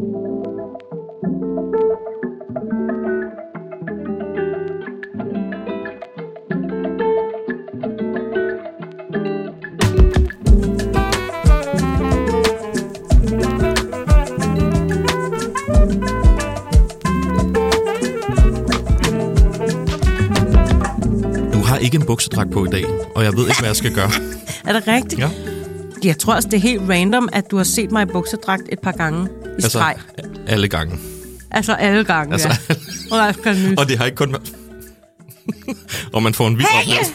Du har ikke en buksedragt på i dag, og jeg ved ikke, hvad jeg skal gøre. Er det rigtigt? Ja. Jeg tror også, det er helt random, at du har set mig i buksedragt et par gange i streg. Altså, alle gange. Altså alle gange, Altså, ja. Og. Og det har ikke kun været... og man får en vild oplevelse.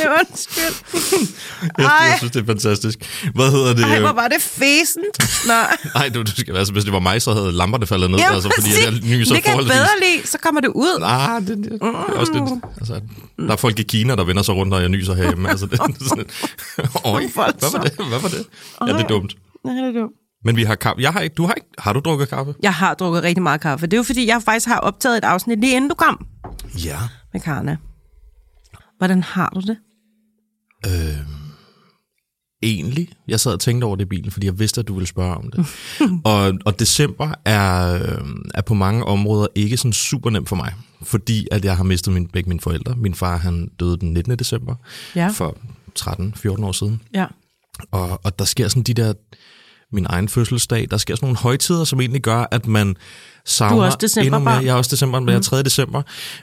Charmerende, undskyld. Jeg, Ej. jeg synes, det er fantastisk. Hvad hedder det? Ej, hvor var det fæsent. Nej. Nej, du, du skal, altså, hvis det var mig, så havde lamperne faldet ned. Ja, altså, fordi jeg nyser det kan jeg bedre lide, så kommer det ud. Ah, det, det, det er også lidt... Altså, der er folk i Kina, der vender sig rundt, når jeg nyser herhjemme. Altså, det, det er sådan, Øj, hvad var det? Hvad var det? Ja, det er dumt. Nej, det er dumt. Men vi har kaffe. Jeg har ikke, du har ikke... Har du drukket kaffe? Jeg har drukket rigtig meget kaffe. Det er jo fordi, jeg faktisk har optaget et afsnit lige inden du kom Ja. med Karna. Hvordan har du det? Øh, egentlig. Jeg sad og tænkte over det i bilen, fordi jeg vidste, at du ville spørge om det. og, og december er, øh, er på mange områder ikke sådan super nemt for mig, fordi at jeg har mistet min, begge mine forældre. Min far han døde den 19. december Ja. for 13-14 år siden. Ja. Og, og der sker sådan de der min egen fødselsdag. Der sker sådan nogle højtider, som egentlig gør, at man savner Du er også decemberbarn. endnu mere. Jeg er også december, men jeg er 3. december.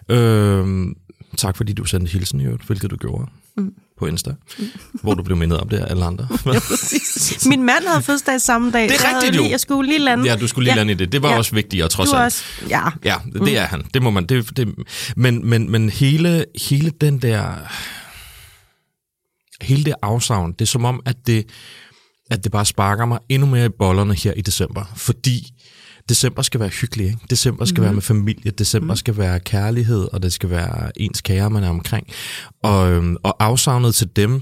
Øhm, tak fordi du sendte hilsen i øvrigt, hvilket du gjorde mm. på Insta, mm. hvor du blev mindet om det af alle andre. Præcis. Min mand havde fødselsdag samme dag. Det er rigtigt, jo. Lige, jeg skulle lige lande. ja, du skulle lige Ja. lande i det. Det var Ja. også vigtigere, trods Du er alt. også, ja. Ja, det er han. Det må man. Det, det, men, men, men hele, hele den der... Hele det afsavn, det er som om, at det, at det bare sparker mig endnu mere i bollerne her i december. Fordi december skal være hyggelig, ikke? December skal mm. være med familie, december mm. skal være kærlighed, og det skal være ens kære, man er omkring. Og, øhm, og afsavnet til dem,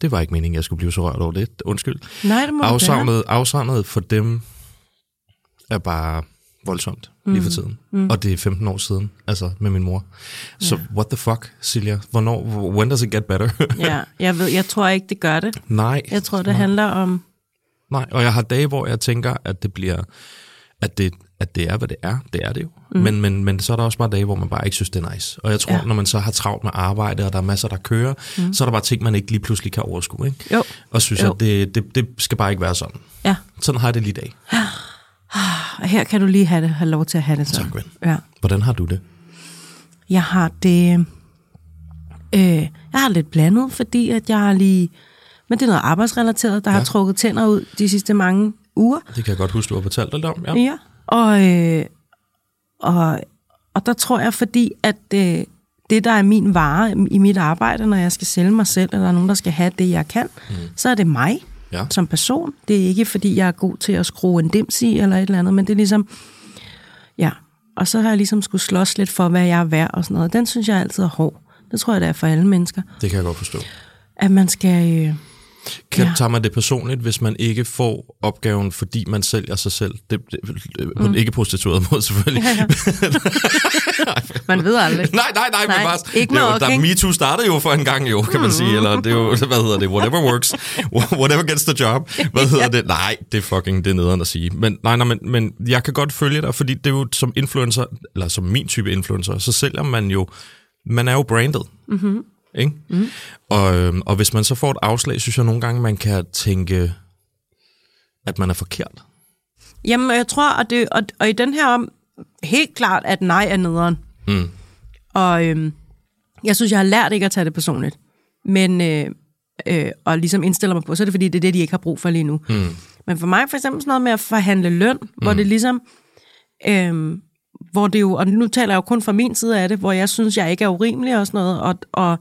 det var ikke meningen, jeg skulle blive så rørt over det. Undskyld. Nej, det må du gerne. Afsavnet, afsavnet for dem er bare voldsomt lige Mm. for tiden. Mm. Og det er 15 år siden, altså med min mor. Så what the fuck, Silja? Hvornår, when does it get better? Ja, jeg, ved, jeg tror ikke, det gør det. Nej. Jeg tror, det handler om... Nej, og jeg har dage, hvor jeg tænker, at det bliver, at det, at det er, hvad det er. Det er det jo. Mm. Men, men, men så er der også bare dage, hvor man bare ikke synes, det er nice. Og jeg tror, Ja. ja. når man så har travlt med arbejde, og der er masser, der kører, mm. så er der bare ting, man ikke lige pludselig kan overskue. Ikke? Jo. Og synes, Jo. at det, det, det skal bare ikke være sådan. Ja, Sådan har jeg det lige i dag. og her kan du lige have, det, have lov til at have det sådan. Tak, ven. Ja. Hvordan har du det? Jeg har det... Øh, jeg har lidt blandet, fordi at jeg har lige... Men det er noget arbejdsrelateret, der ja. har trukket tænder ud de sidste mange uger. Det kan jeg godt huske, du har fortalt lidt om. Ja. Ja. Og, øh, og, og der tror jeg, fordi at øh, det, der er min vare i mit arbejde, når jeg skal sælge mig selv, eller der er nogen, der skal have det, jeg kan, mm. så er det mig Ja. som person. Det er ikke, fordi jeg er god til at skrue en dims i, eller et eller andet, men det er ligesom... Ja, og så har jeg ligesom skulle slås lidt for, hvad jeg er værd og sådan noget. Den synes jeg altid er hård. Det tror jeg, det er for alle mennesker. Det kan jeg godt forstå. At man skal... Øh, Kan, Ja. ja. Tager man det personligt, hvis man ikke får opgaven, fordi man sælger sig selv? Det, det, på en ikke prostitueret måde, selvfølgelig. Ja, ja. man ved aldrig. nej, nej, nej, Nej, men bare, ikke det jo, der? MeToo startede jo for en gang jo, kan man sige, eller det er jo, hvad hedder det, whatever works, whatever gets the job, hvad hedder det, nej, det er fucking, det er nederen at sige, men nej, nej, men, men jeg kan godt følge dig, fordi det er jo som influencer, eller som min type influencer, så sælger man jo, man er jo branded, mm-hmm. Ikke? Mm-hmm. Og, øhm, og hvis man så får et afslag, synes jeg nogle gange, man kan tænke, at man er forkert. Jamen, jeg tror, og, det, og, og i den her om, helt klart, at nej er nederen. Mm. Og øhm, jeg synes, jeg har lært ikke at tage det personligt. Men, øh, øh, og ligesom indstiller mig på, så er det fordi, det er det, de ikke har brug for lige nu. Mm. Men for mig for eksempel sådan noget med at forhandle løn, mm. hvor det ligesom, øh, hvor det jo, og nu taler jeg jo kun fra min side af det, hvor jeg synes, jeg ikke er urimelig og sådan noget, og, og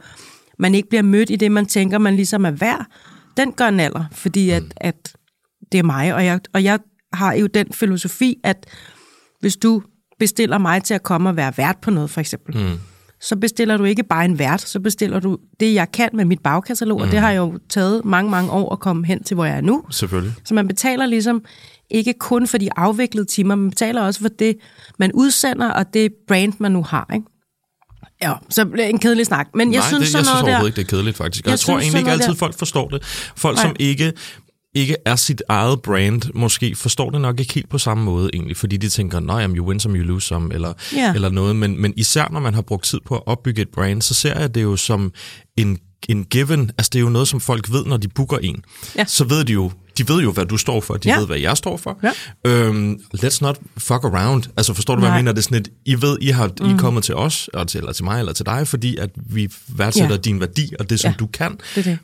man ikke bliver mødt i det, man tænker, man ligesom er værd, den gør en alder, fordi at, at det er mig, og jeg, og jeg har jo den filosofi, at hvis du bestiller mig til at komme og være vært på noget, for eksempel, mm. Så bestiller du ikke bare en vært, så bestiller du det, jeg kan med mit bagkatalog, mm. og det har jo taget mange, mange år at komme hen til, hvor jeg er nu. Selvfølgelig. Så man betaler ligesom ikke kun for de afviklede timer, man betaler også for det, man udsender, og det brand, man nu har. Ikke? Ja, så en kedelig snak. Men jeg Nej, synes det, sådan jeg synes noget der... overhovedet ikke, det er kedeligt, faktisk. Og jeg, Jeg tror synes egentlig ikke sådan altid, der- folk forstår det. Folk, Nej. som ikke ikke er sit eget brand, måske forstår det nok ikke helt på samme måde egentlig, fordi de tænker, nej, you win some, you lose some, eller, Ja. eller noget. Men, men især når man har brugt tid på at opbygge et brand, så ser jeg det jo som en, en given. Altså det er jo noget, som folk ved, når de booker en. Ja. Så ved de jo, de ved jo, hvad du står for, de Ja. ved, hvad jeg står for. Ja. Øhm, let's not fuck around. Altså forstår du, hvad jeg Nej. mener? Det er sådan et, I ved, I, har, I er kommet til os, og til, eller til mig, eller til dig, fordi at vi værdsætter Ja. din værdi, og det, som Ja. du kan Det det.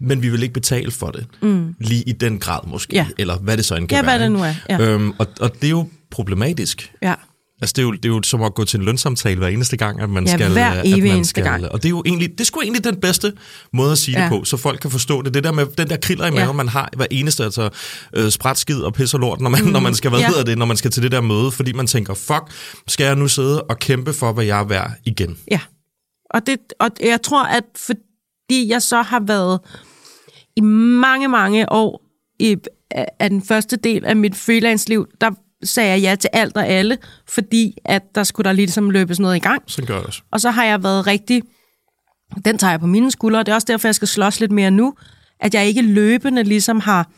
Men vi vil ikke betale for det. Mm. Lige i den grad måske. Ja. Eller hvad det så end kan Ja, være. hvad det nu er, ja. Øhm, og, og det er jo problematisk. Ja. Altså, det er, jo, det er jo som at gå til en lønsamtale hver eneste gang, at man Ja, skal... hver at evig man eneste skal, gang. Og det er jo egentlig, det er sgu egentlig den bedste måde at sige ja. Ja. det på, så folk kan forstå det. Det der med den der kriller i maven, Ja. man har hver eneste, altså øh, sprætskid og pis og lort, når man, mm. når man skal, hvad Ja. hedder det, når man skal til det der møde, fordi man tænker, fuck, skal jeg nu sidde og kæmpe for, hvad jeg er værd igen? Ja. Og, det, og jeg tror, at fordi jeg så har været i mange, mange år i, af den første del af mit freelance-liv, der sagde jeg ja til alt og alle, fordi at der skulle der ligesom løbes noget i gang. Så gør jeg også. Og så har jeg været rigtig... Den tager jeg på mine skuldre, og det er også derfor, jeg skal slås lidt mere nu, at jeg ikke løbende ligesom har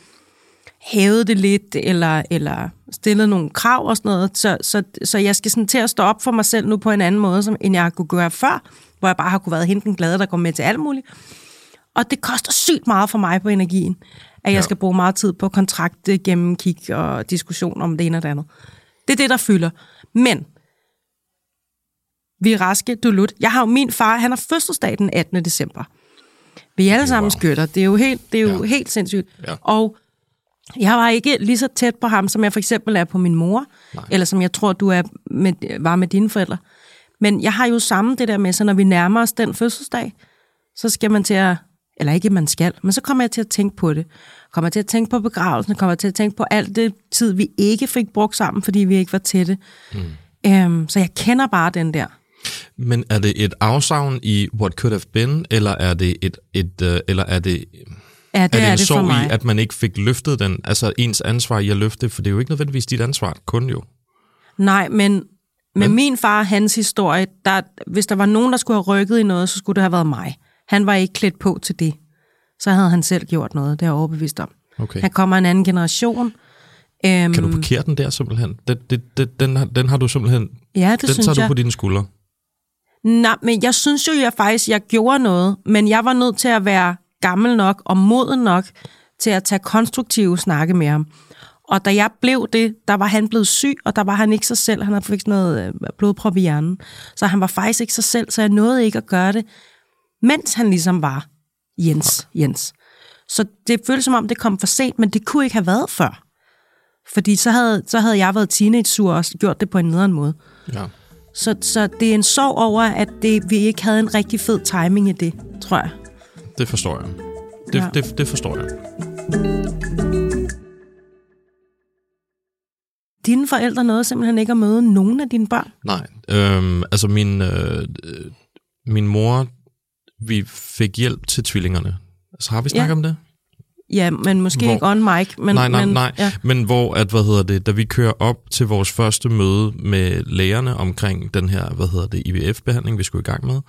hævet det lidt, eller, eller stillet nogle krav og sådan noget. Så, så, så jeg skal sådan til at stå op for mig selv nu på en anden måde, som, end jeg kunne gøre før, hvor jeg bare har kunne været hende den glade, der går med til alt muligt. Og det koster sygt meget for mig på energien, at jeg Ja. skal bruge meget tid på kontrakt, gennemkig og diskussion om det ene og det andet. Det er det, der fylder. Men vi er raske, du lut. Jeg har jo min far, han har fødselsdag den 18. december. Vi er alle sammen wow. skytter. Det er jo helt, det er jo Ja. helt sindssygt. Ja. Og jeg var ikke lige så tæt på ham, som jeg for eksempel er på min mor, Nej. eller som jeg tror, du er med, var med dine forældre. Men jeg har jo samme det der med, så når vi nærmer os den fødselsdag, så skal man til at, eller ikke man skal, men så kommer jeg til at tænke på det. Kommer til at tænke på begravelsen, kommer til at tænke på alt det tid, vi ikke fik brugt sammen, fordi vi ikke var tætte. Mm. Øhm, så jeg kender bare den der. Men er det et afsavn i what could have been, eller er det et, et uh, eller er det Ja, det er det er, en det for sorg i, at man ikke fik løftet den, altså ens ansvar i at løfte, for det er jo ikke nødvendigvis dit ansvar, kun jo. Nej, men med min far og hans historie, der, hvis der var nogen, der skulle have rykket i noget, så skulle det have været mig. Han var ikke klædt på til det. Så havde han selv gjort noget, det er jeg overbevist om. Okay. Han kommer af en anden generation. Øhm, Kan du parkere den der simpelthen? Den, den, den, har, den har du simpelthen, ja, det den synes tager jeg. du på dine skuldre. Nej, men jeg synes jo, jeg faktisk, jeg gjorde noget, men jeg var nødt til at være gammel nok og moden nok til at tage konstruktive snakke med ham. Og da jeg blev det, der var han blevet syg, og der var han ikke sig selv. Han havde fik sådan noget øh, blodprop i hjernen. Så han var faktisk ikke sig selv, så jeg nåede ikke at gøre det, mens han ligesom var Jens. Jens. Så det føltes som om, det kom for sent, men det kunne ikke have været før. Fordi så havde, så havde jeg været teenage-sur og gjort det på en nederen måde. Ja. Så, så det er en sorg over, at det, vi ikke havde en rigtig fed timing i det, tror jeg. Det forstår jeg. Det, Ja. ja. det, det forstår jeg. Dine forældre nåede simpelthen ikke at møde nogen af dine børn. Nej, øhm, altså min, øh, øh, min mor, vi fik hjælp til tvillingerne. Så har vi snakket Ja. om det? Ja, men måske Hvor- ikke on mic. Men, nej, nej, men, nej. Ja. Men hvor, at, hvad hedder det, da vi kører op til vores første møde med lægerne omkring den her, hvad hedder det, IVF-behandling, vi skulle i gang med,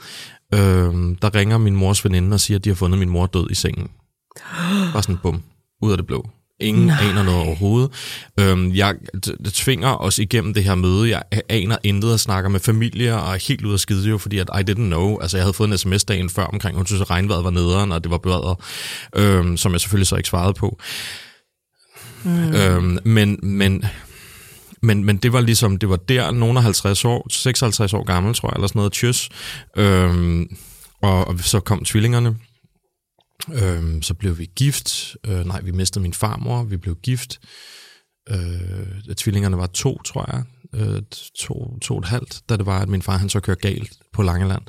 øhm, der ringer min mors veninde og siger, at de har fundet min mor død i sengen. Bare sådan, bum, ud af det blå. Ingen Nej. Aner noget overhovedet. Øhm, jeg tvinger os igennem det her møde. Jeg aner intet og snakker med familie og er helt ude af skide jo, fordi at I didn't know. Altså, jeg havde fået en sms dagen før omkring, hun synes, at regnvejret var nederen, og det var bedre, øhm, som jeg selvfølgelig så ikke svarede på. Mm. Øhm, men, men, men, men det var ligesom, det var der, nogen er 50 år, 56 år gammel, tror jeg, eller sådan noget, tjøs. Øhm, og, og så kom tvillingerne. Øhm, så blev vi gift. Øh, nej, vi mistede min farmor. Vi blev gift. Øh, tvillingerne var to, tror jeg. Øh, to, to og et halvt, da det var, at min far han så kørte galt på Langeland.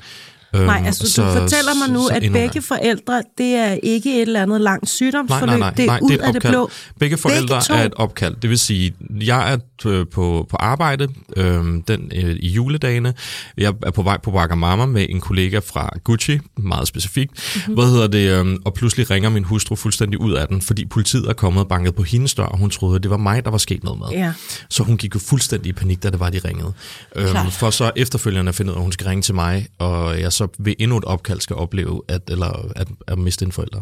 Øhm, Nej, altså så- du fortæller mig nu, så at begge forældre, det er ikke et eller andet langt Nej, sygdomsforløb, nej, nej, det er nej, ud det er af et det blå. Begge forældre to? er et opkald. Det vil sige, jeg er øh, på, på arbejde øh, den, øh, i juledagene. Jeg er på vej på Wagamama med en kollega fra Gucci, meget specifikt. Mhm. Mm-hmm. Hvad hedder det? Øh, og pludselig ringer min hustru fuldstændig ud af den, fordi politiet er kommet og banket på hendes dør, og hun troede, at det var mig, der var sket noget med. Ja. Så hun gik jo fuldstændig i panik, da det var, de ringede. Øhm, for så efterfølgende at finde ud af, at hun skal ringe til mig, og jeg så ved endnu et opkald skal opleve, at, eller at, at miste en forælder.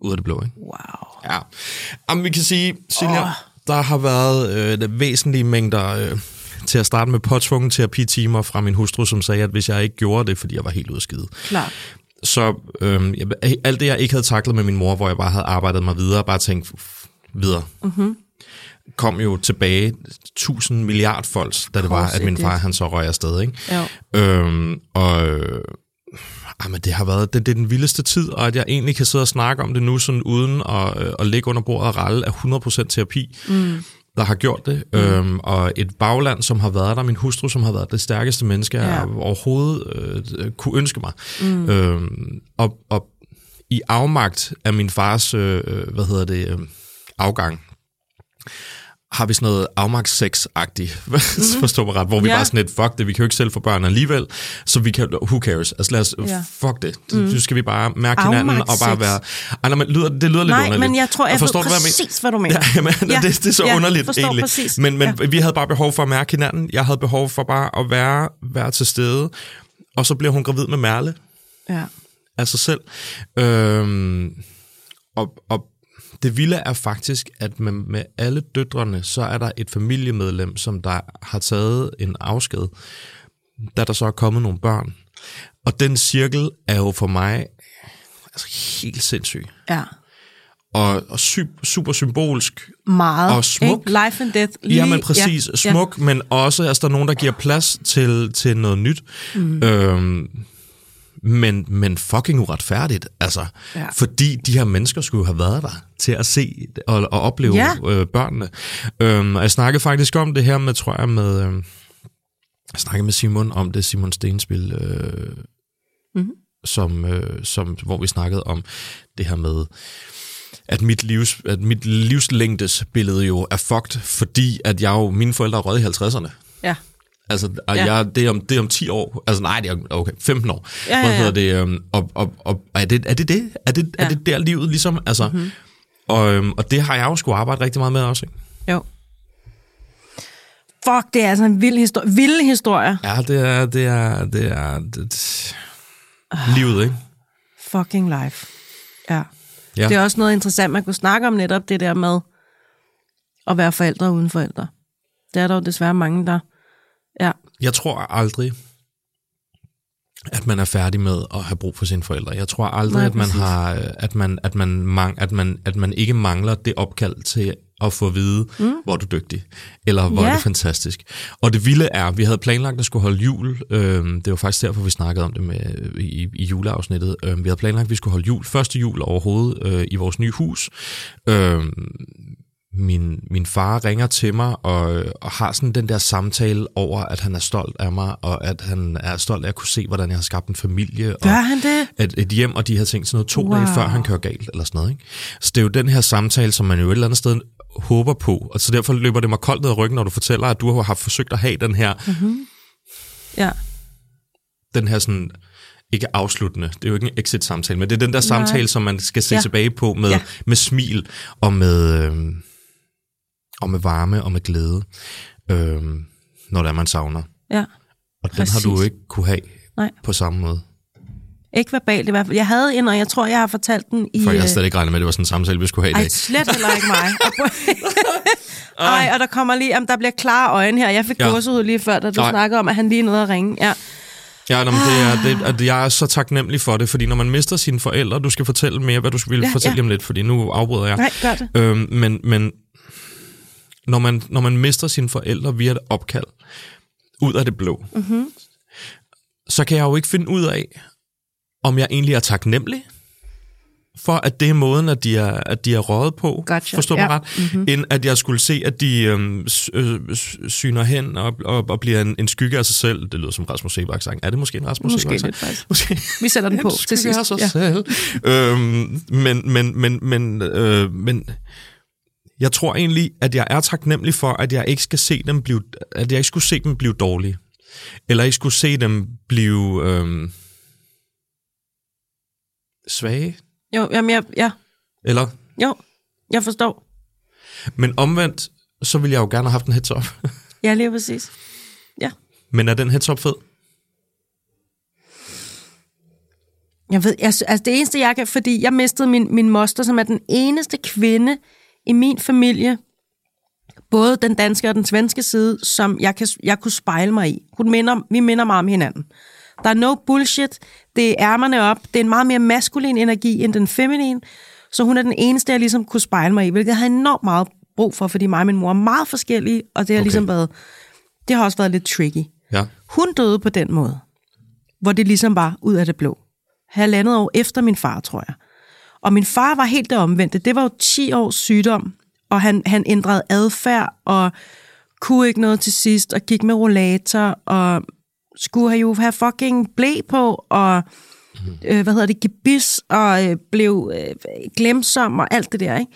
Ud af det blå, ikke? Wow. Ja. Jamen, vi kan sige, Silja, oh. der har været øh, væsentlige mængder øh, til at starte med påtvungen terapitimer fra min hustru, som sagde, at hvis jeg ikke gjorde det, fordi jeg var helt skide, Klart. så øh, jeg, alt det, jeg ikke havde taklet med min mor, hvor jeg bare havde arbejdet mig videre, bare tænkt videre, mm-hmm. Kom jo tilbage tusind milliard folks, da det var, at min far han så røg afsted. Ikke? Jo. Øhm, og øh, jamen, det har været det, det er den vildeste tid, og at jeg egentlig kan sidde og snakke om det nu, sådan uden at, øh, at ligge under bordet og ralle af 100% terapi, mm. der har gjort det. Mm. Øhm, og et bagland, som har været der, min hustru, som har været det stærkeste menneske, ja. Ja. jeg overhovedet øh, kunne ønske mig. Mm. Øhm, og, og i afmagt af min fars, øh, øh, hvad hedder det, øh, afgang, har vi sådan noget afmagtssex-agtigt, mm. forstå mig ret, hvor vi Ja. bare sådan lidt, fuck det, vi kan jo ikke selv få børn alligevel, så vi kan, who cares, altså lad os, Ja. fuck det, mm. nu skal vi bare mærke hinanden og bare være, ej, nej, men lyder, det lyder lidt Nej, underligt. men jeg tror, jeg forstår ved du, hvad jeg mener? præcis, hvad du mener. Ja, jamen, ja, det, det er så ja, underligt forstår egentlig. Præcis. Men, men ja. vi havde bare behov for at mærke hinanden. Jeg havde behov for bare at være, være til stede. Og så bliver hun gravid med Merle ja. af sig selv. Øhm, og, og det vilde er faktisk, at med, med alle døtrene, så er der et familiemedlem, som der har taget en afsked, da der så er kommet nogle børn. Og den cirkel er jo for mig altså helt sindssyg. ja. Og, og sy, super symbolsk. Meget. Og smuk. Ikke? Life and death. Ja, men præcis. Ja. Smuk, ja. men også, altså, der er nogen, der giver plads til, til noget nyt. Mm. Øhm, men, men fucking uretfærdigt, altså. Ja. Fordi de her mennesker skulle have været der til at se og, og opleve Ja. øh, børnene. Øhm, og jeg snakkede faktisk om det her med, tror jeg, med... Øh, jeg snakkede med Simon om det, Simon Stenspil, øh, Mhm. som, øh, som, hvor vi snakkede om det her med, at mit, livs, at mit livslængdes billede jo er fucked, fordi at jeg jo, mine forældre er røget i 50'erne. Ja. Altså, og Ja. jeg, det, er om, det er om 10 år. Altså, nej, det er okay, 15 år. Ja, ja, Hvad ja. hedder det? øhm, Og, og, og er, det, er det det? Er det, ja. Er det der livet ligesom? Altså, mm-hmm. og, øhm, og det har jeg jo skulle arbejde rigtig meget med også. Ikke? Jo. Fuck, det er altså en vild historie. Vilde historier. Ja, det er, det er, det er, det, det, livet, ikke? Fucking life. Ja. Ja. Det er også noget interessant, man kunne snakke om netop det der med at være forældre uden forældre. Det er der jo desværre mange, der... Ja, Jeg tror aldrig, at man er færdig med at have brug for sine forældre. Jeg tror aldrig, Nej, at man præcis. har, at man, at man, mang, at man, at man ikke mangler det opkald til at få at vide, mm. hvor er du dygtig, eller hvor ja. er det fantastisk. Og det vilde er, vi havde planlagt at skulle holde jul. Øhm, det var faktisk derfor, vi snakkede om det med, i, i juleafsnittet. Øhm, vi havde planlagt, at vi skulle holde jul, første jul overhovedet, øh, i vores nye hus. Øhm, min, min far ringer til mig og, og har sådan den der samtale over, at han er stolt af mig, og at han er stolt af at kunne se, hvordan jeg har skabt en familie. gør og han det? et, et hjem og de her ting, sådan noget to wow. dage før han kører galt, eller sådan noget. Ikke? Så det er jo den her samtale, som man jo et eller andet sted håber på, og så derfor løber det mig koldt ned ad ryggen, når du fortæller, at du har haft forsøgt at have den her, Mm. Ja. den her sådan, ikke afsluttende, det er jo ikke en exit-samtale, men det er den der samtale, som man skal se ja. Tilbage på med. Ja. med smil og med, øh, og med varme og med glæde, øh, når det er, man savner. Ja. Og den har du jo Præcis. ikke kunne have Nej. på samme måde. Ikke verbalt i hvert fald. Jeg havde en, og jeg tror, jeg har fortalt den i... For jeg har øh, slet ikke regnet med, at det var sådan en samtale, vi skulle have i Ej, dag. slet heller ikke mig. Ej, og der kommer lige, jamen, der bliver klare øjne her. Jeg fik Ja. gåsehud lige før, da du Nej. snakkede om, at han lige nåede at ringe. Ja. Ja, nå, men det er, det, at jeg er så taknemmelig for det, fordi når man mister sine forældre, du skal fortælle mere, hvad du ville Ja, fortælle ja. om lidt, fordi nu afbryder jeg. Nej, gør det. Øhm, men men når, man, når man mister sine forældre via et opkald, ud af det blå, mm-hmm. så kan jeg jo ikke finde ud af, om jeg egentlig er taknemmelig, for, at det er måden, at de er, at de er røget på, Gotcha, forstår mig ja. ret, mm-hmm. end at jeg skulle se, at de øhm, øh, syner hen og, og, og bliver en, en skygge af sig selv. Det lyder som Rasmus Sebak sang. Er det måske en Rasmus Sebak sang? lidt. Måske. Vi sætter den på til skygge sidst. af sig Ja. selv. Øhm, men, men, men, men, øh, men jeg tror egentlig, at jeg er taknemmelig for, at jeg ikke skal se dem blive, at jeg ikke skulle se dem blive dårlige. Eller ikke skulle se dem blive øhm, svage. Jo, jamen, jeg, ja, Eller, jo, jeg forstår. men omvendt, så ville jeg jo gerne have haft en heads up. Ja, lige præcis. Ja. men er den heads up fed? Jeg ved, sy- altså det eneste, jeg kan, fordi jeg mistede min, min moster, som er den eneste kvinde i min familie, både den danske og den svenske side, som jeg, kan, jeg kunne spejle mig i. Hun minder, vi minder meget om hinanden. Der er no bullshit. Det er ærmerne op. Det er en meget mere maskulin energi end den feminine. Så hun er den eneste, jeg ligesom kunne spejle mig i, hvilket jeg havde enormt meget brug for, fordi mig og min mor er meget forskellige, og det har Okay. ligesom været, det har også været lidt tricky. Ja. Hun døde på den måde, hvor det ligesom var ud af det blå. Halvandet år efter min far, tror jeg. Og min far var helt det omvendte. Det var jo 10 års sygdom, og han, han ændrede adfærd, og kunne ikke noget til sidst, og gik med rollator, og skulle have jo have fucking blæ på, og øh, hvad hedder det, gebis, og øh, blev øh, glemsom, og alt det der, ikke?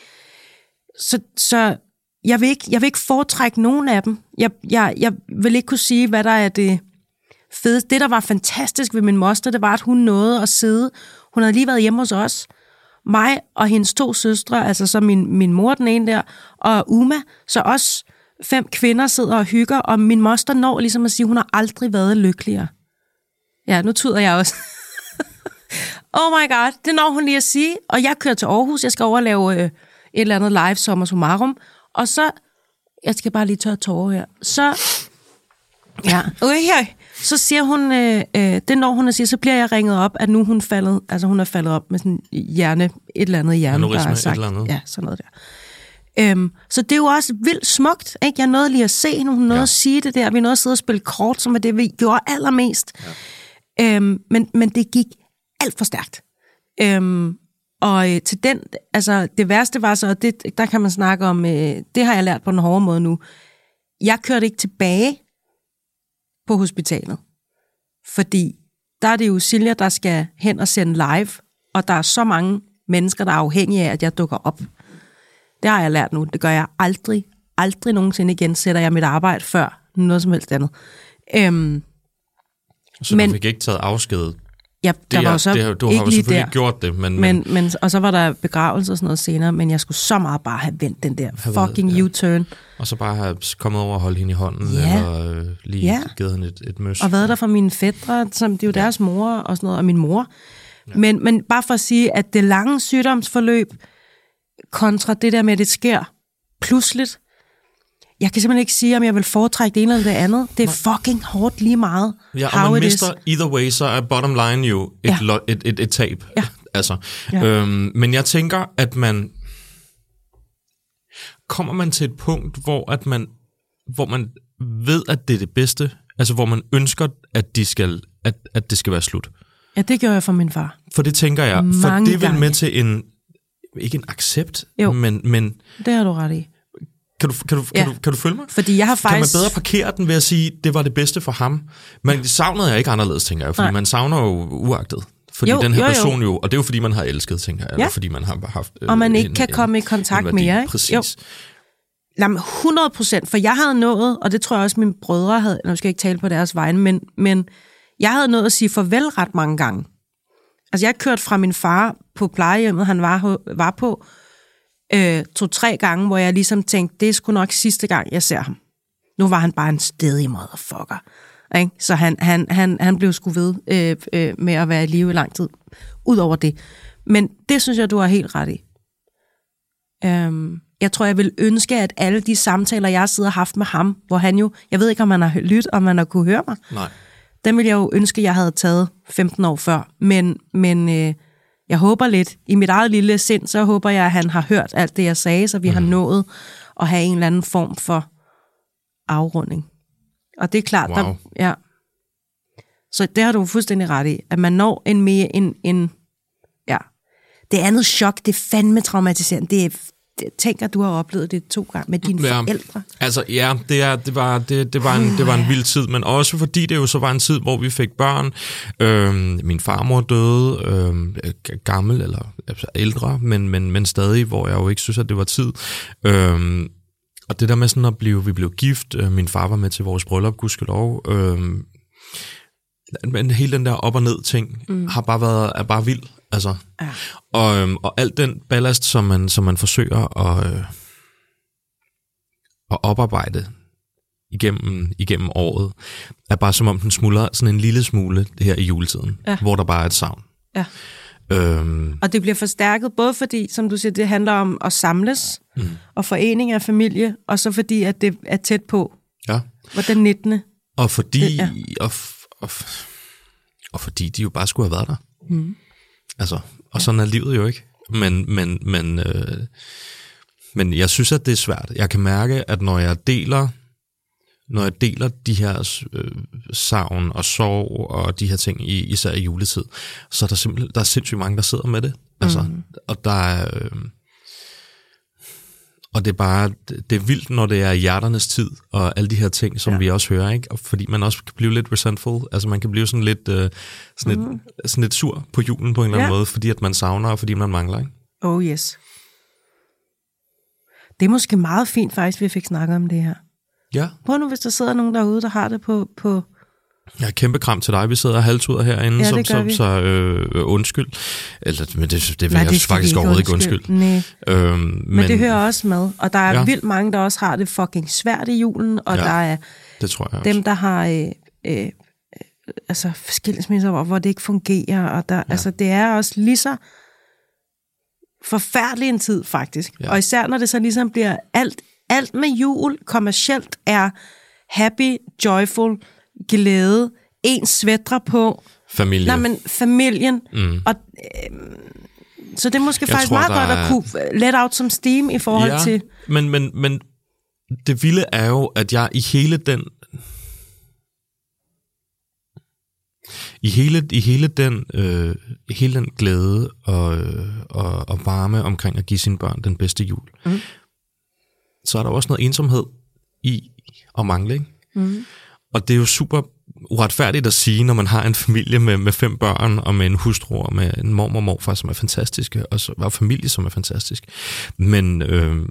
Så, så jeg, vil ikke, jeg vil ikke foretrække nogen af dem. Jeg, jeg, jeg vil ikke kunne sige, hvad der er det fedeste. Det, der var fantastisk ved min moster, det var, at hun nåede at sidde. Hun havde lige været hjemme hos os. Mig og hendes to søstre, altså så min, min mor den ene der, og Uma, så også fem kvinder sidder og hygger, og min moster når ligesom at sige, hun har aldrig været lykkeligere. Ja, nu tyder jeg også. oh my god, det når hun lige at sige. Og jeg kører til Aarhus, jeg skal over og lave øh, et eller andet live sommer summarum. Og så, jeg skal bare lige tørre tårer her. Så, ja, okay, her. Så siger hun, øh, øh, det når hun at sige, så bliver jeg ringet op, at nu hun faldet, altså hun er faldet op med sådan hjerne, et eller andet hjerne, der er et sagt. eller andet. Ja, sådan noget der. Øhm, så det er jo også vildt smukt. Ikke? Jeg nåede lige at se hende, hun nåede ja. At sige det der. Vi nåede at sidde og spille kort, som er det, vi gjorde allermest. Ja. Øhm, men, men det gik alt for stærkt. Øhm, og øh, til den, altså det værste var så, og det, der kan man snakke om, øh, det har jeg lært på den hårde måde nu. Jeg kørte ikke tilbage på hospitalet, fordi der er det jo Silja, der skal hen og sende live, og der er så mange mennesker, der er afhængige af, at jeg dukker op. Det har jeg lært nu. Det gør jeg aldrig, aldrig nogensinde igen, sætter jeg mit arbejde før noget som helst andet. Øhm, Så Men- du fik ikke taget afsked. Ja, der Det var jo så det, du har ikke jo selvfølgelig der. ikke gjort det, men, men, Men, men, og så var der begravelse og sådan noget senere, men jeg skulle så meget bare have vendt den der Have været- fucking ja. U-turn, og så bare have kommet over og holde hende i hånden, Ja. eller øh, lige Ja. givet hende et, et møs. og været der for mine fædre, som det er jo deres mor og sådan noget, og min mor. Ja. Men, men bare for at sige, at det lange sygdomsforløb kontra det der med, at det sker pludseligt, jeg kan simpelthen ikke sige, om jeg vil foretrække det ene eller det andet. Det er fucking hårdt lige meget. Ja, og man mister is. either way, så er bottom line jo et, Ja. ja. et, et, et tab. Ja. Altså, Ja. øhm, men jeg tænker, at man... Kommer man til et punkt, hvor, at man, hvor man ved, at det er det bedste, altså hvor man ønsker, at, de skal, at, at det skal være slut. Ja, det gjorde jeg for min far. For det tænker jeg, for Mange det er vel gange. med til en, ikke en accept, Jo. men, men Det har du ret i. kan, du, kan, du, Ja. kan, du, kan du følge mig? Fordi jeg har Kan man faktisk... bedre parkere den ved at sige, det var det bedste for ham? Men savnet er ikke anderledes, tænker jeg, fordi Nej. man savner jo uagtet. Fordi Jo, den her jo, person jo, og det er jo fordi, man har elsket, tænker jeg, eller Ja. fordi man har haft... øh, Og man ikke en- kan en- komme i kontakt værdi. mere, ikke? Præcis. Jo. Jamen, 100 procent, for jeg havde nået, og det tror jeg også mine brødre havde, nu skal jeg ikke tale på deres vegne, men, men jeg havde nået at sige farvel ret mange gange. Altså, jeg kørte fra min far på plejehjemmet, han var, var på, øh, to-tre gange, hvor jeg ligesom tænkte, det er sgu nok sidste gang, jeg ser ham. Nu var han bare en stedig motherfucker. Ikke? Så han, han, han, han blev sgu ved øh, øh, med at være i live i lang tid. Udover det. Men det synes jeg, du har helt ret i. Øhm, jeg tror, jeg vil ønske, at alle de samtaler, jeg sidder og haft med ham, hvor han jo, jeg ved ikke, om han har lyttet, om han har kunne høre mig, Nej. dem ville jeg jo ønske, jeg havde taget 15 år før. Men, men øh, jeg håber lidt, i mit eget lille sind, så håber jeg, at han har hørt alt det, jeg sagde, så vi mm. har nået at have en eller anden form for afrunding. Og det er klart, Wow. der, ja. Så det har du fuldstændig ret i, at man når en mere, en, en, ja. det andet chok, det er fandme traumatiserende. Det er, tænk, at du har oplevet det to gange med dine Ja. forældre. Altså, ja, det, er, det, var, det, det, var en, det var en vild tid, men også fordi det jo så var en tid, hvor vi fik børn. Øhm, min farmor døde, øhm, gammel eller altså ældre, men, men, men stadig, hvor jeg jo ikke synes, at det var tid. Øhm, og det der med sådan at blive, vi blev gift, øh, min far var med til vores bryllup, gudskelov, øhm, men hele den der op og ned ting mm. har bare været er bare vild. Altså, Ja. og, øhm, og alt den ballast, som man, som man forsøger at, øh, at oparbejde igennem, igennem året, er bare som om den smuldrer sådan en lille smule her i juletiden, Ja. hvor der bare er et savn. Ja. Øhm, Og det bliver forstærket, både fordi, som du siger, det handler om at samles mm. og forening af familie, og så fordi, at det er tæt på. ja. Hvor den 19. Og fordi, Det- ja. og, og, og fordi de jo bare skulle have været der. Mm. Altså, og sådan er livet jo ikke. Men, men, men, øh, men jeg synes, at det er svært. Jeg kan mærke, at når jeg deler, når jeg deler de her øh, savn og sorg og de her ting, i, især i juletid, så er der simpelthen der er sindssygt mange, der sidder med det. Altså, mm. Og der er... Øh, og det er bare, det er vildt, når det er hjerternes tid, og alle de her ting, som ja. Vi også hører, ikke? Og fordi man også kan blive lidt resentful, altså man kan blive sådan lidt, øh, sådan, mm. lidt, sådan lidt sur på julen på en eller anden Ja. måde, fordi at man savner, og fordi man mangler, ikke? Oh yes. Det er måske meget fint faktisk, vi fik snakket om det her. Ja. Prøv nu, hvis der sidder nogen derude, der har det på... på Jeg har kæmpe kram til dig. Vi sidder halvtuder herinde, Ja, så, det gør så, så øh, undskyld. Eller, men det, det vil Nej, jeg det faktisk overhovedet ikke undskyld. Nej, Øhm, men, men det hører også med. Og der er Ja. ja. vildt mange, der også har det fucking svært i julen, og Ja. ja. der er det tror jeg også. dem, der har øh, øh, øh, altså skilsmisser, hvor, hvor det ikke fungerer. Og der, ja. altså, det er også lige så forfærdelig en tid, faktisk. Ja. Ja. Og især når det så ligesom bliver alt, alt med jul kommercielt er happy, joyful, glæde, ens svætre på, Familie. Nej, men familien. Mm. Og, øh, så det er måske Jeg faktisk tror, meget godt at er- kunne let out som steam i forhold ja, til... Men, men, men det vilde er jo, at jeg i hele den... I hele, i hele den, øh, hele den glæde og, øh, og, og varme omkring at give sine børn den bedste jul, Mm. så er der også noget ensomhed i at mangle, ikke? Mm. Og det er jo super uretfærdigt at sige, når man har en familie med, med fem børn, og med en hustru, og med en mormor og morfar, som er fantastiske, og, så, og familie, som er fantastisk. Men øh,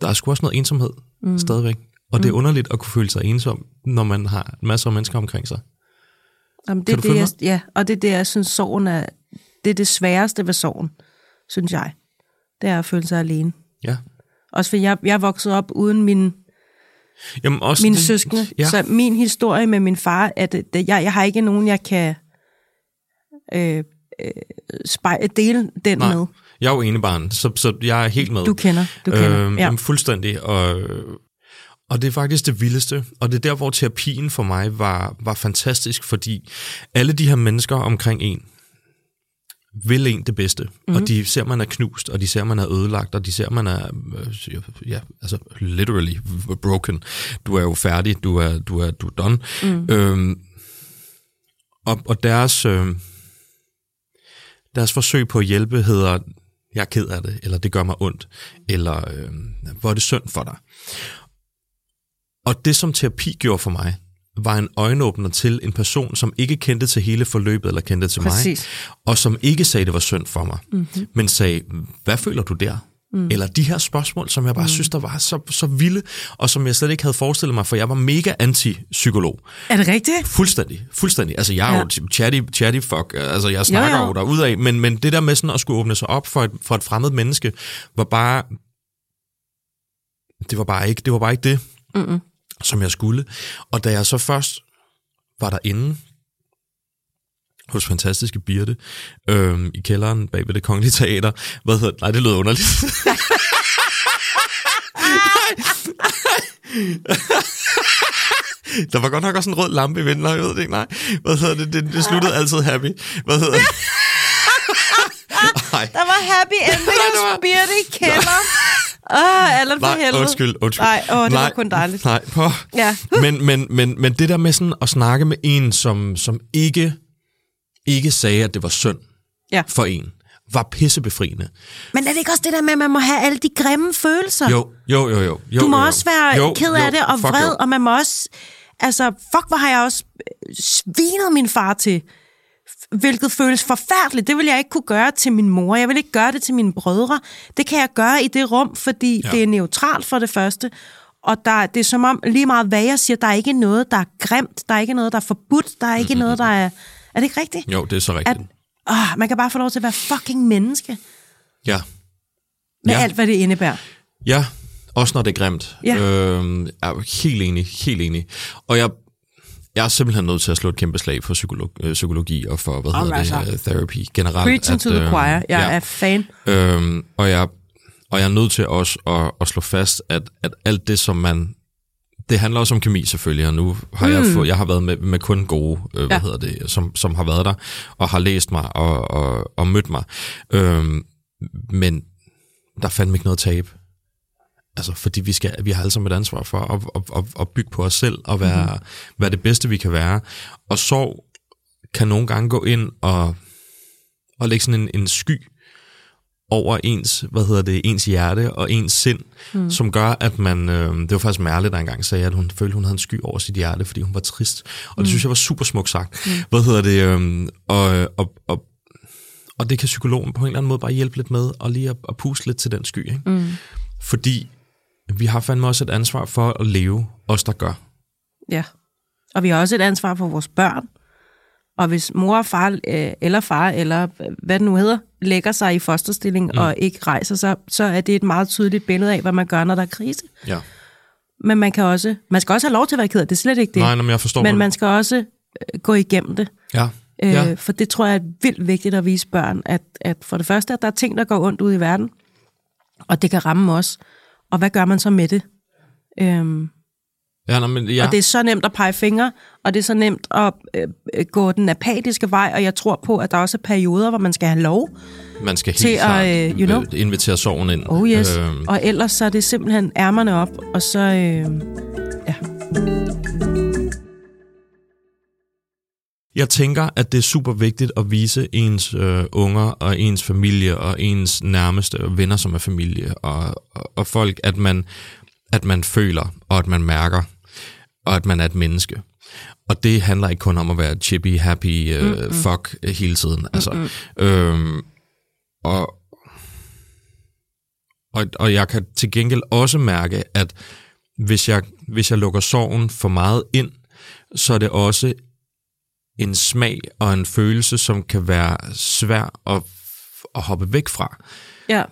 der er sgu også noget ensomhed mm. stadigvæk. Og det er underligt at kunne føle sig ensom, når man har masser af mennesker omkring sig. Jamen, det Kan du det, jeg, ja, og det er det, jeg synes, sorgen er... Det er det sværeste ved sorgen, synes jeg. Det er at føle sig alene. Ja. Også fordi jeg, jeg vokset op uden min, Jamen også mine det- søskende. Ja. Så min historie med min far, det, det, jeg, jeg har ikke nogen, jeg kan øh, øh, spejle, dele den Nej, med. jeg er jo ene barn, så, så jeg er helt med. Du kender, du kender. Øhm, ja. jamen, fuldstændig. Og, og det er faktisk det vildeste. Og det er der, hvor terapien for mig var, var fantastisk, fordi alle de her mennesker omkring en vil en det bedste. Mhm. Mm-hmm. Og de ser, man er knust, og de ser, man er ødelagt, og de ser, man er, øh, ja, altså literally broken. Du er jo færdig, du er, du er, du er done. Mm. Øhm, og, og deres, øh, deres forsøg på at hjælpe hedder, jeg er ked af det, eller det gør mig ondt, eller øh, hvor er det synd for dig. Og det, som terapi gjorde for mig, var en øjenåbner til en person, som ikke kendte til hele forløbet, eller kendte til Præcis. mig, og som ikke sagde, det var synd for mig, mm-hmm. men sagde, hvad føler du der? Mm. Eller de her spørgsmål, som jeg bare mm. synes, der var så, så vilde, og som jeg slet ikke havde forestillet mig, for jeg var mega anti-psykolog. Er det rigtigt? Fuldstændig, fuldstændig. Altså, jeg er Ja. jo chatty, chatty fuck, altså, jeg snakker jo, jo. jo derudad, men, men det der med sådan at skulle åbne sig op for et, for et fremmed menneske, var bare, det var bare ikke det, var bare ikke det Mm-mm. Som jeg skulle. Og da jeg så først var derinde hos fantastiske Birte øhm, i kælderen bag ved det kongelige teater, hvad hedder Nej, det lød underligt. Der var godt nok også en rød lampe i vinden, jeg ved det ikke, nej. Hvad hedder det? Det, det sluttede altid happy. Hvad hedder det? Ej. Der var happy ending det hos Birte i kælder. Åh, Allan for Nej, helvede. undskyld, undskyld. Nej, åh, det var kun dejligt. Nej, på. Ja. men, men, men, men det der med sådan at snakke med en, som, som ikke, ikke sagde, at det var synd, Ja. for en, var pissebefriende. Men er det ikke også det der med, at man må have alle de grimme følelser? Jo, jo, jo, jo. jo Du må jo, jo. også være jo, ked af jo, det og vred, jo. og man må også... Altså, fuck, hvor har jeg også øh, svinet min far til. Hvilket føles forfærdeligt. Det vil jeg ikke kunne gøre til min mor. Jeg vil ikke gøre det til mine brødre. Det kan jeg gøre i det rum, fordi Ja. det er neutralt for det første. Og der, det er som om, lige meget hvad jeg siger, der er ikke noget, der er grimt. Der er ikke noget, der er forbudt. Der er ikke Mm-hmm. noget, der er... Er det ikke rigtigt? Jo, det er så rigtigt. At, åh, man kan bare få lov til at være fucking menneske. Ja. Med Ja. alt, hvad det indebærer. Ja, også når det er grimt. Ja. Øhm, jeg er helt enig, helt enig. Og jeg, jeg er simpelthen nødt til at slå et kæmpe slag for psykolog, øh, psykologi og for, hvad hedder Alright, det, uh, therapy generelt. Preaching to the øhm, choir. Jeg ja. er fan. Øhm, og, jeg, og jeg er nødt til også at, at slå fast, at, at alt det, som man... Det handler også om kemi selvfølgelig, og nu har mm. jeg, fået, jeg har været med, med kun gode, øh, hvad Ja. hedder det, som, som har været der, og har læst mig og, og, og mødt mig. Øhm, men der er fandme ikke noget tab. Altså, fordi vi, skal, vi har alle sammen et ansvar for at, at, at, at bygge på os selv og være, mm-hmm. være det bedste, vi kan være. Og sorg kan nogle gange gå ind og, og lægge sådan en, en sky over ens, hvad hedder det, ens hjerte og ens sind, mm. som gør, at man, øh, det var faktisk Merle, der engang sagde, at hun følte, hun havde en sky over sit hjerte, fordi hun var trist. Og det mm. synes jeg var super smukt sagt. Mm. Hvad hedder det, øh, og, og, og, og det kan psykologen på en eller anden måde bare hjælpe lidt med, og lige at, at puste lidt til den sky, ikke? Mm. Fordi vi har fandme også et ansvar for at leve, os der gør. Ja. Og vi har også et ansvar for vores børn. Og hvis mor og far, øh, eller far, eller hvad det nu hedder, lægger sig i fosterstilling mm. og ikke rejser sig, så er det et meget tydeligt billede af, hvad man gør, når der er krise. Ja. Men man kan også, man skal også have lov til at være ked af det, er slet ikke det. Nej, men jeg forstår Men man skal også øh, gå igennem det. Ja. Øh, ja. For det tror jeg er vildt vigtigt at vise børn, at, at for det første, at der er ting, der går ondt ud i verden, og det kan ramme os. Og hvad gør man så med det? Øhm, Ja, nej, men, ja. Og det er så nemt at pege fingre, og det er så nemt at øh, gå den apatiske vej, og jeg tror på, at der også er perioder, hvor man skal have lov. man skal helt til at, klart øh, you know. øh, invitere sorgen ind. Oh yes. Øhm, Øh. Og ellers så er det simpelthen ærmerne op, og så... Øh, ja. Jeg tænker, at det er super vigtigt at vise ens øh, unger og ens familie og ens nærmeste venner, som er familie og, og, og folk, at man, at man føler og at man mærker og at man er et menneske. Og det handler ikke kun om at være chippy, happy, øh, mm-hmm. fuck hele tiden. Altså, mm-hmm. øhm, og, og, og jeg kan til gengæld også mærke, at hvis jeg, hvis jeg lukker sorgen for meget ind, så er det også en smag og en følelse, som kan være svær at, at hoppe væk fra. ja.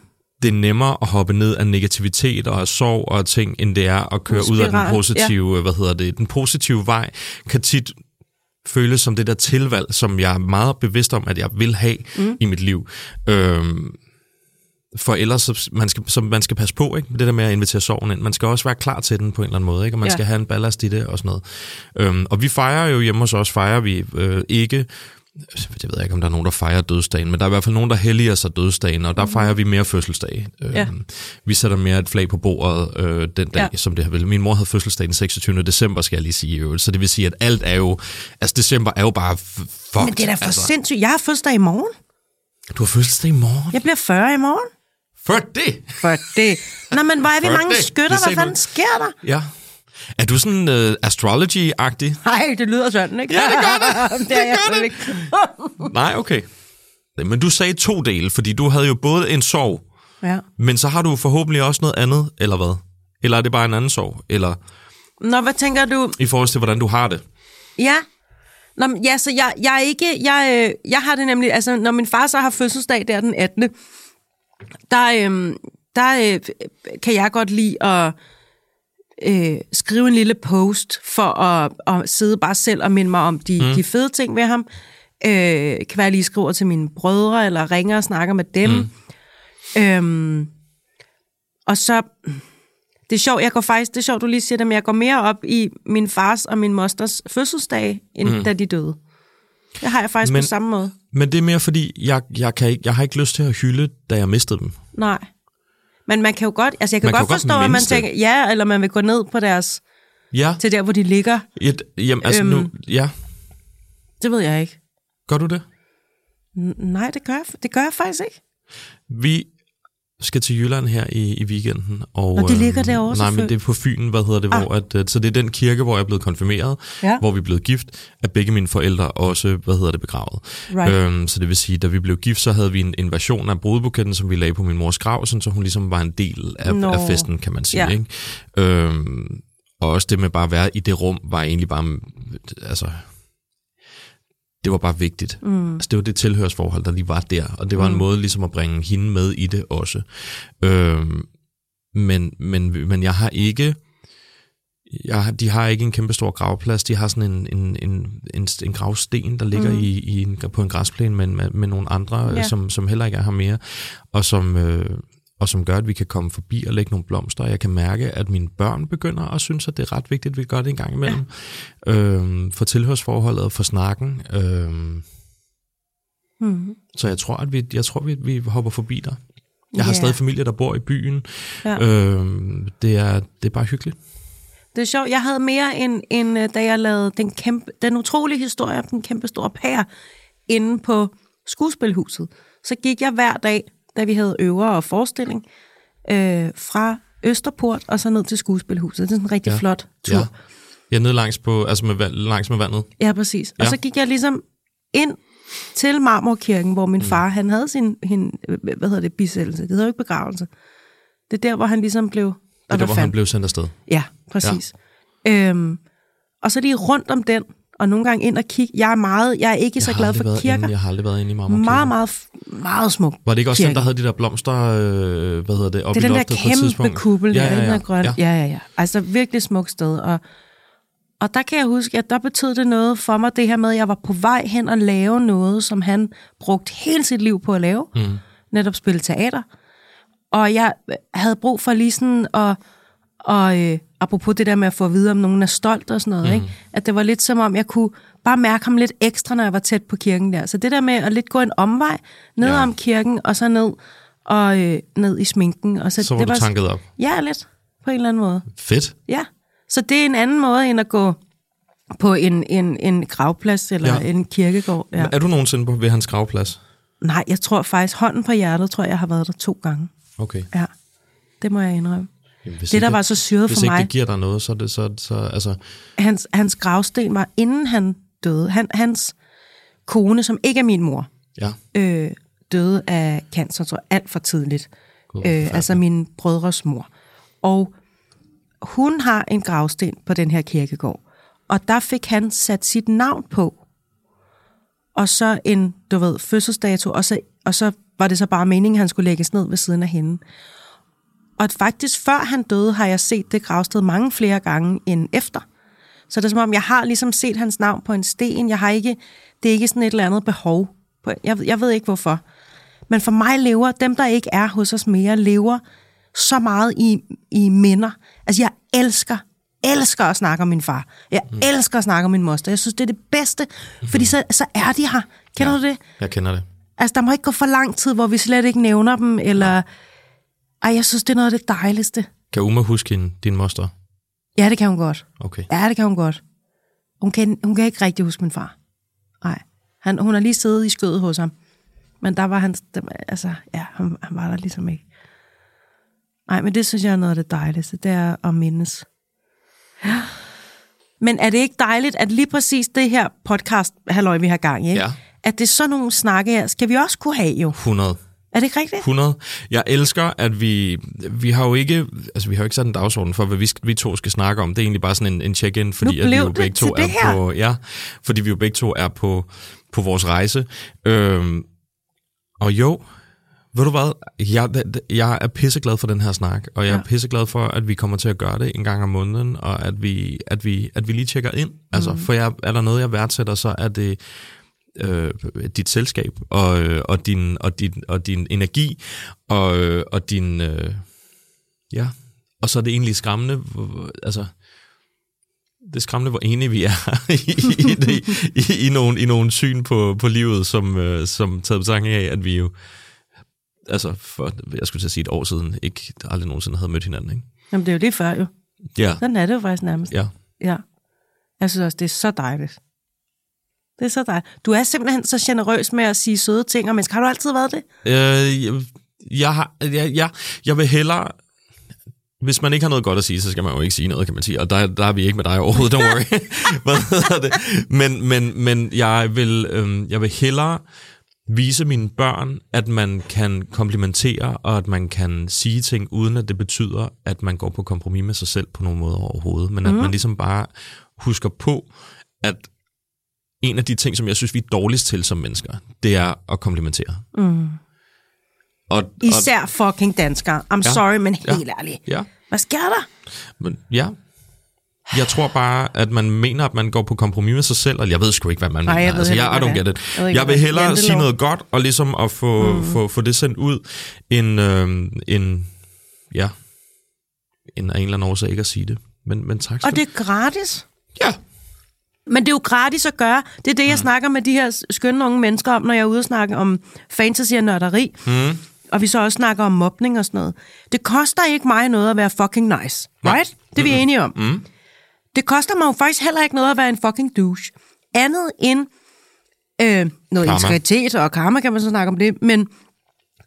Det er nemmere at hoppe ned af negativitet og af sorg og ting, end det er at køre ud af den Spiral, positive, ja. hvad hedder det, den positive vej, kan tit føles som det der tilvalg, som jeg er meget bevidst om, at jeg vil have mm. i mit liv. Øhm, for ellers, så man skal, så man skal passe på, ikke? Med det der med at invitere sorgen ind. Man skal også være klar til den på en eller anden måde, ikke? Og man Ja. skal have en ballast i det og sådan noget. Øhm, og vi fejrer jo hjemme hos os, fejrer vi øh, ikke jeg ved ikke, om der er nogen, der fejrer dødsdagen, men der er i hvert fald nogen, der helliger sig dødsdagen, og der fejrer vi mere fødselsdag. Mhm. Ja. Øhm, vi sætter mere et flag på bordet øh, den dag, Ja. som det har vel. Min mor havde fødselsdag den 26. december, skal jeg lige sige. i øvrigt. Så det vil sige, at alt er jo... Altså, december er jo bare fucked. Men det er da for altså, sindssygt. Jeg har fødselsdag i morgen. Du har fødselsdag i morgen? Jeg bliver 40 i morgen. For det! For det. Nå, men hvor er vi For mange det. skytter? Det Hvad fanden sker der? Ja. Er du sådan uh, astrology-agtig? Nej, det lyder sådan, ikke? Ja, det gør det. det jeg gør det. ikke. Nej, okay. Men du sagde to dele, fordi du havde jo både en sorg, ja. men så har du forhåbentlig også noget andet, eller hvad? Eller er det bare en anden sorg? Eller Nå, hvad tænker du? i forhold til, hvordan du har det? Ja. Nå, men ja, så jeg, jeg er ikke, jeg, øh, jeg har det nemlig, altså når min far så har fødselsdag der den 18., der, øh, der øh, kan jeg godt lide at øh, skrive en lille post for at, at sidde bare selv og minde mig om de, mm. de fede ting ved ham. Øh, kan være, lige skriver til mine brødre, eller ringer og snakker med dem. Mm. Øhm, og så, det er sjovt, jeg går faktisk, det er sjovt, du lige siger det, men jeg går mere op i min fars og min mosters fødselsdag, end mm. da de døde. Det har jeg faktisk men, på samme måde. Men det er mere fordi, jeg, jeg, kan ikke, jeg har ikke lyst til at hylde, da jeg mistede dem. Nej. Men man kan jo godt, altså jeg kan Man kan godt godt forstå, at man det. tænker, ja, eller man vil gå ned på deres, Ja, til der, hvor de ligger. et, jamen, altså Øhm. nu, ja, Det ved jeg ikke. gør du det? N- nej, det gør, jeg, det gør jeg faktisk ikke. Vi skal til Jylland her i, i weekenden. Og, Og det ligger øhm, derovre, Nej, men det er på Fyn, hvad hedder det, Ah. hvor at, øh, så det er den kirke, hvor jeg er blevet konfirmeret, Ja. hvor vi er blevet gift, at begge mine forældre også, hvad hedder det, begravet. Right. Øhm, så det vil sige, da vi blev gift, så havde vi en, en version af brudebuketten, som vi lagde på min mors grav, sådan, så hun ligesom var en del af, af festen, kan man sige. Ja. Ikke? Øhm, og også det med bare at være i det rum, var egentlig bare, altså, det var bare vigtigt. Mm. Altså, det var det tilhørsforhold, der lige var der, og det var mm. en måde ligesom at bringe hende med i det også. Øhm, men, men, men jeg har ikke, jeg, de har ikke en kæmpe stor gravplads, de har sådan en, en, en, en, en gravsten, der ligger mm. i, i en, på en græsplæne med, med, med nogle andre, ja. som, som heller ikke er her mere, og som, øh, og som gør, at vi kan komme forbi og lægge nogle blomster, jeg kan mærke, at mine børn begynder at synes, at det er ret vigtigt, at vi gør det en gang imellem. Ja. Øhm, for tilhørsforholdet for snakken. Øhm, Mm. så jeg tror, at vi, jeg tror, vi, vi hopper forbi der. Jeg har Ja. stadig familie, der bor i byen. Ja. Øhm, det, er, det er bare hyggeligt. Det er sjovt. Jeg havde mere end, end øh, da jeg lavede den, kæmpe, den utrolige historie om den kæmpe store pær inde på skuespilhuset. Så gik jeg hver dag, da vi havde øver og forestilling, øh, fra Østerport og så ned til skuespilhuset. Det er sådan en rigtig ja. Ja. flot tur. Ja. Jeg er nede langs, på, altså med, langs med vandet. Ja, præcis. Og Ja. så gik jeg ligesom ind til Marmorkirken, hvor min far, han havde sin, hin, hvad hedder det, bisættelse. Det hedder jo ikke begravelse. Det er der, hvor han ligesom blev... Det er der, hvor han blev sendt afsted. Ja, præcis. Ja. Øhm, og så lige rundt om den, og nogle gange ind og kigge. Jeg er meget, jeg er ikke så Jeg har glad for kirker. Inde, jeg har aldrig været inde i Marmorkirken. Meget, meget, meget smuk. Var det ikke også kirke. den, der havde de der blomster, øh, hvad hedder det, oppe Det er i den der loftet på et kæmpe tidspunkt? kuppel, ja, der, ja, den ja, er grøn. ja. Ja, ja, ja. Altså virkelig smukt sted. Og, og der kan jeg huske, at der betød det noget for mig, det her med, at jeg var på vej hen og lave noget, som han brugte hele sit liv på at lave. Mm. Netop spille teater. Og jeg havde brug for lige sådan at, og øh, apropos det der med at få at vide, om nogen er stolt og sådan noget, mm. ikke? at det var lidt som om, jeg kunne bare mærke ham lidt ekstra, når jeg var tæt på kirken der. Så det der med at lidt gå en omvej ned Ja. om kirken, og så ned, og, øh, ned i sminken. Og så, Så var det du tanket op. Ja, lidt. På en eller anden måde. Fedt. Ja. Så det er en anden måde, end at gå på en, en, en gravplads eller Ja. ja. en kirkegård. Ja. Er du nogensinde på ved hans gravplads? Nej, jeg tror faktisk, hånden på hjertet, tror jeg, jeg har været der to gange. Okay. Ja, det må jeg indrømme. Jamen, hvis Det, der ikke- var så syret Hvis for ikke mig, det giver dig noget, så det så, så altså, hans, hans gravsten var, inden han døde. Han, hans kone, som ikke er min mor, ja. øh, døde af cancer, tror jeg, alt for tidligt. Gud, Øh, altså min brødres mor. Og hun har en gravsten på den her kirkegård. Og der fik han sat sit navn på. Og så en, du ved, fødselsdato, og så, og så var det så bare meningen, at han skulle lægges ned ved siden af hende. Og faktisk før han døde, har jeg set det gravsted mange flere gange end efter. Så det er som om, jeg har ligesom set hans navn på en sten. Jeg har ikke, det er ikke sådan et eller andet behov. Jeg, jeg ved ikke hvorfor. Men for mig lever, dem der ikke er hos os mere, lever så meget i, i minder. Altså jeg elsker, elsker at snakke om min far. Jeg mm. elsker at snakke om min moster. Jeg synes, det er det bedste, mm-hmm. fordi så, så er de her. Kender ja. du det? Jeg kender det. Altså, der må ikke gå for lang tid, hvor vi slet ikke nævner dem, eller... Ej, jeg synes, det er noget af det dejligste. Kan Uma huske hende, din moster? Ja, det kan hun godt. Okay. Ja, det kan hun godt. Hun kan, hun kan ikke rigtig huske min far. Nej. Han, hun har lige siddet i skødet hos ham. Men der var han, altså, ja, han, han var der ligesom ikke. Nej, men det synes jeg er noget af det dejligste, det er at mindes. Ja. Men er det ikke dejligt, at lige præcis det her podcast, halløj, vi har gang i, ikke? Ja. at det er sådan nogle snakke her, skal vi også kunne have jo. 100. Er det ikke rigtigt? 100. Jeg elsker, at vi... Vi har jo ikke... Altså, vi har jo ikke sat en dagsorden for, hvad vi, vi to skal snakke om. Det er egentlig bare sådan en, en check-in, fordi at vi jo begge to er her. på... Ja, fordi vi jo begge to er på, på vores rejse. Øhm, og jo, ved du hvad? Jeg, jeg er pisseglad for den her snak, og jeg er Ja. pisseglad for, at vi kommer til at gøre det en gang om måneden, og at vi, at vi, at vi lige tjekker ind. Altså, Mhm. for jeg, er der noget, jeg værdsætter, så er det øh, dit selskab og, øh, og, din, og, din, og din energi og, øh, og din øh, ja og så er det egentlig skræmmende altså det er skræmmende, hvor enige vi er i, i, det, i, i, nogle, i nogle syn på, på livet, som, øh, som taget betragtning af, at vi jo, altså for, jeg skulle til at sige et år siden, ikke aldrig nogensinde havde mødt hinanden, ikke? Jamen, det er jo det før jo. Ja, Sådan er det jo faktisk nærmest. ja. Ja. Jeg synes også, det er så dejligt. Det er så dig. Du er simpelthen så generøs med at sige søde ting, og mennesker. Har du altid været det? Øh, jeg, jeg, har, jeg, jeg, jeg vil hellere... Hvis man ikke har noget godt at sige, så skal man jo ikke sige noget, kan man sige. Og der, der er vi ikke med dig overhovedet, don't worry. Hvad det? Men, men, men jeg, vil, øhm, jeg vil hellere vise mine børn, at man kan komplimentere, og at man kan sige ting, uden at det betyder, at man går på kompromis med sig selv på nogen måde overhovedet. Men at Mhm. man ligesom bare husker på, at en af de ting, som jeg synes, vi er dårligst til som mennesker, det er at komplimentere. Mm. Og, og, Især fucking danskere. I'm Ja. sorry, men Ja. helt ærligt. ja, Hvad sker der? men, ja. Jeg tror bare, at man mener, at man går på kompromis med sig selv, og jeg ved sgu ikke, hvad man jeg mener. ved altså, heller jeg, I don't get it. Jeg ikke, Jeg vil hellere jantelov. sige noget godt, og ligesom at få, mm. få, få det sendt ud, end, øh, end, ja, end af en eller anden årsag ikke at sige det. Men, men tak skal Og det er gratis. Ja, Men det er jo gratis at gøre. Det er det, jeg mm. snakker med de her skønne unge mennesker om, når jeg er ude og snakke om fantasy og nørderi. Mm. Og vi så også snakker om mobning og sådan noget. Det koster ikke mig noget at være fucking nice. Right? Det er vi enige om. Mm. Det koster mig jo faktisk heller ikke noget at være en fucking douche. Andet end øh, noget Karma. integritet og karma, kan man så snakke om det. Men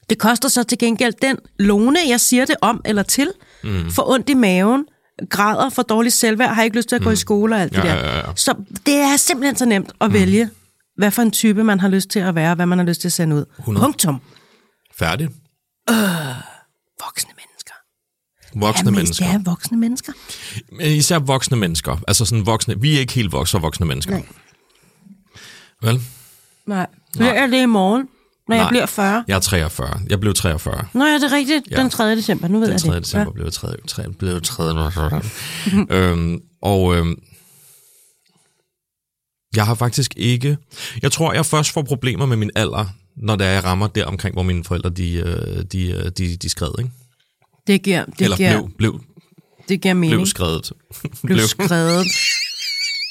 det koster så til gengæld den lone, jeg siger det om eller til, mm. for ondt i maven, græder for dårligt selvværd, har ikke lyst til at gå i skole og alt det Ja, der. ja, ja. Så det er simpelthen så nemt at vælge, hvad for en type man har lyst til at være, hvad man har lyst til at sende ud. 100. Punktum. færdig. Voksne mennesker. Voksne ja, mennesker. Det er voksne mennesker. Men Især voksne mennesker. Altså sådan voksne. Vi er ikke helt voksne voksne mennesker. Nej. Vel? Nej. Bliver jeg det i morgen, når jeg Nej. bliver 40? Jeg er 43. Jeg blev 43. Nå ja, det er rigtigt. Ja. Den 3. december, nu ved Den jeg 3. det. december blev jeg 3. 3 blev jeg 3. øhm, og øhm, jeg har faktisk ikke... Jeg tror, jeg først får problemer med min alder, når det er, jeg rammer der omkring, hvor mine forældre, de, øh, de, øh, de, de skred, ikke? Det giver, det Eller giver, blev, blev, det giver mening. blev skrevet. blev skrevet.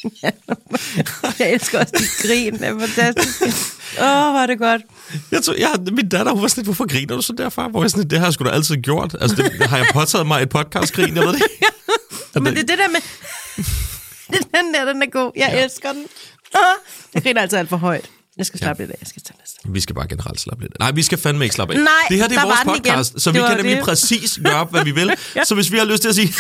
jeg elsker også dit grin, det er fantastisk. Åh, oh, var det godt. Jeg tror, jeg, min datter, hun var sådan lidt, hvorfor griner du så derfra? Hvor jeg sådan, det har jeg sgu da altid gjort. Altså, det, har jeg påtaget mig et podcastgrin, jeg ved det. Men det er det der med... den der, den er god. Jeg ja. elsker den. Ah, jeg griner altid alt for højt. Jeg skal slappe lidt af. Jeg skal tage næste. Vi skal bare generelt slappe lidt af. Nej, vi skal fandme ikke slappe af. Nej, det her det er vores den igen. podcast, så Det vi kan nemlig det. præcis gøre, hvad vi vil. Ja. Så hvis vi har lyst til at sige...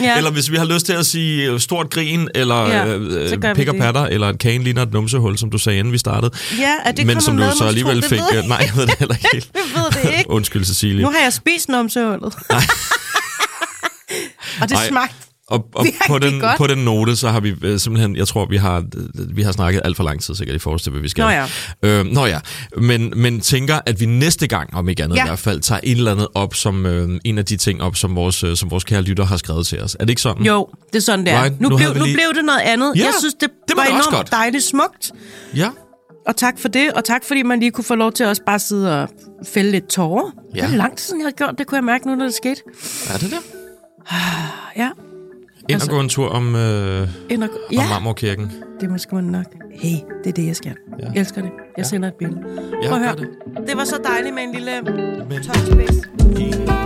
Ja. Eller hvis vi har lyst til at sige øh, stort grin, eller Ja, ja, øh, vi pik og patter, eller et kagen ligner et numsehul, som du sagde, inden vi startede. Ja, er det Men som med, du så alligevel tro? fik... Ved øh, Nej, jeg ved det heller ikke helt. Jeg ved det ikke. Undskyld, Cecilie. Nu har jeg spist numsehullet. Og det Ej. smagte Og, og Virkelig på, den, godt. på den note, så har vi øh, simpelthen, jeg tror, vi har, vi har snakket alt for lang tid sikkert i forhold til, hvad vi skal. Nå ja. Øh, nå ja, men, men tænker, at vi næste gang, om ikke andet Ja. i hvert fald, tager et eller andet op, som øh, en af de ting op, som vores, øh, som vores kære lytter har skrevet til os. Er det ikke sådan? Jo, det er sådan, det er. Right, Nu, nu blev, vi nu lige- blev det noget andet. Ja, jeg synes, det, det var var enormt godt. dejligt smukt. Ja. Og tak for det, og tak fordi man lige kunne få lov til at også bare sidde og fælde lidt tårer. Ja. Det er lang tid siden, jeg har gjort det, kunne jeg mærke nu, når det skete. Er det det? Ja, Ind Altså- og gå en tur om, øh, Ind og, om ja Marmorkirken. det måske man nok. Hey, det er det, jeg skal. Ja. Jeg elsker det. Jeg sender et billede. Ja, Prøv at høre. det. Det var så dejligt med en lille touch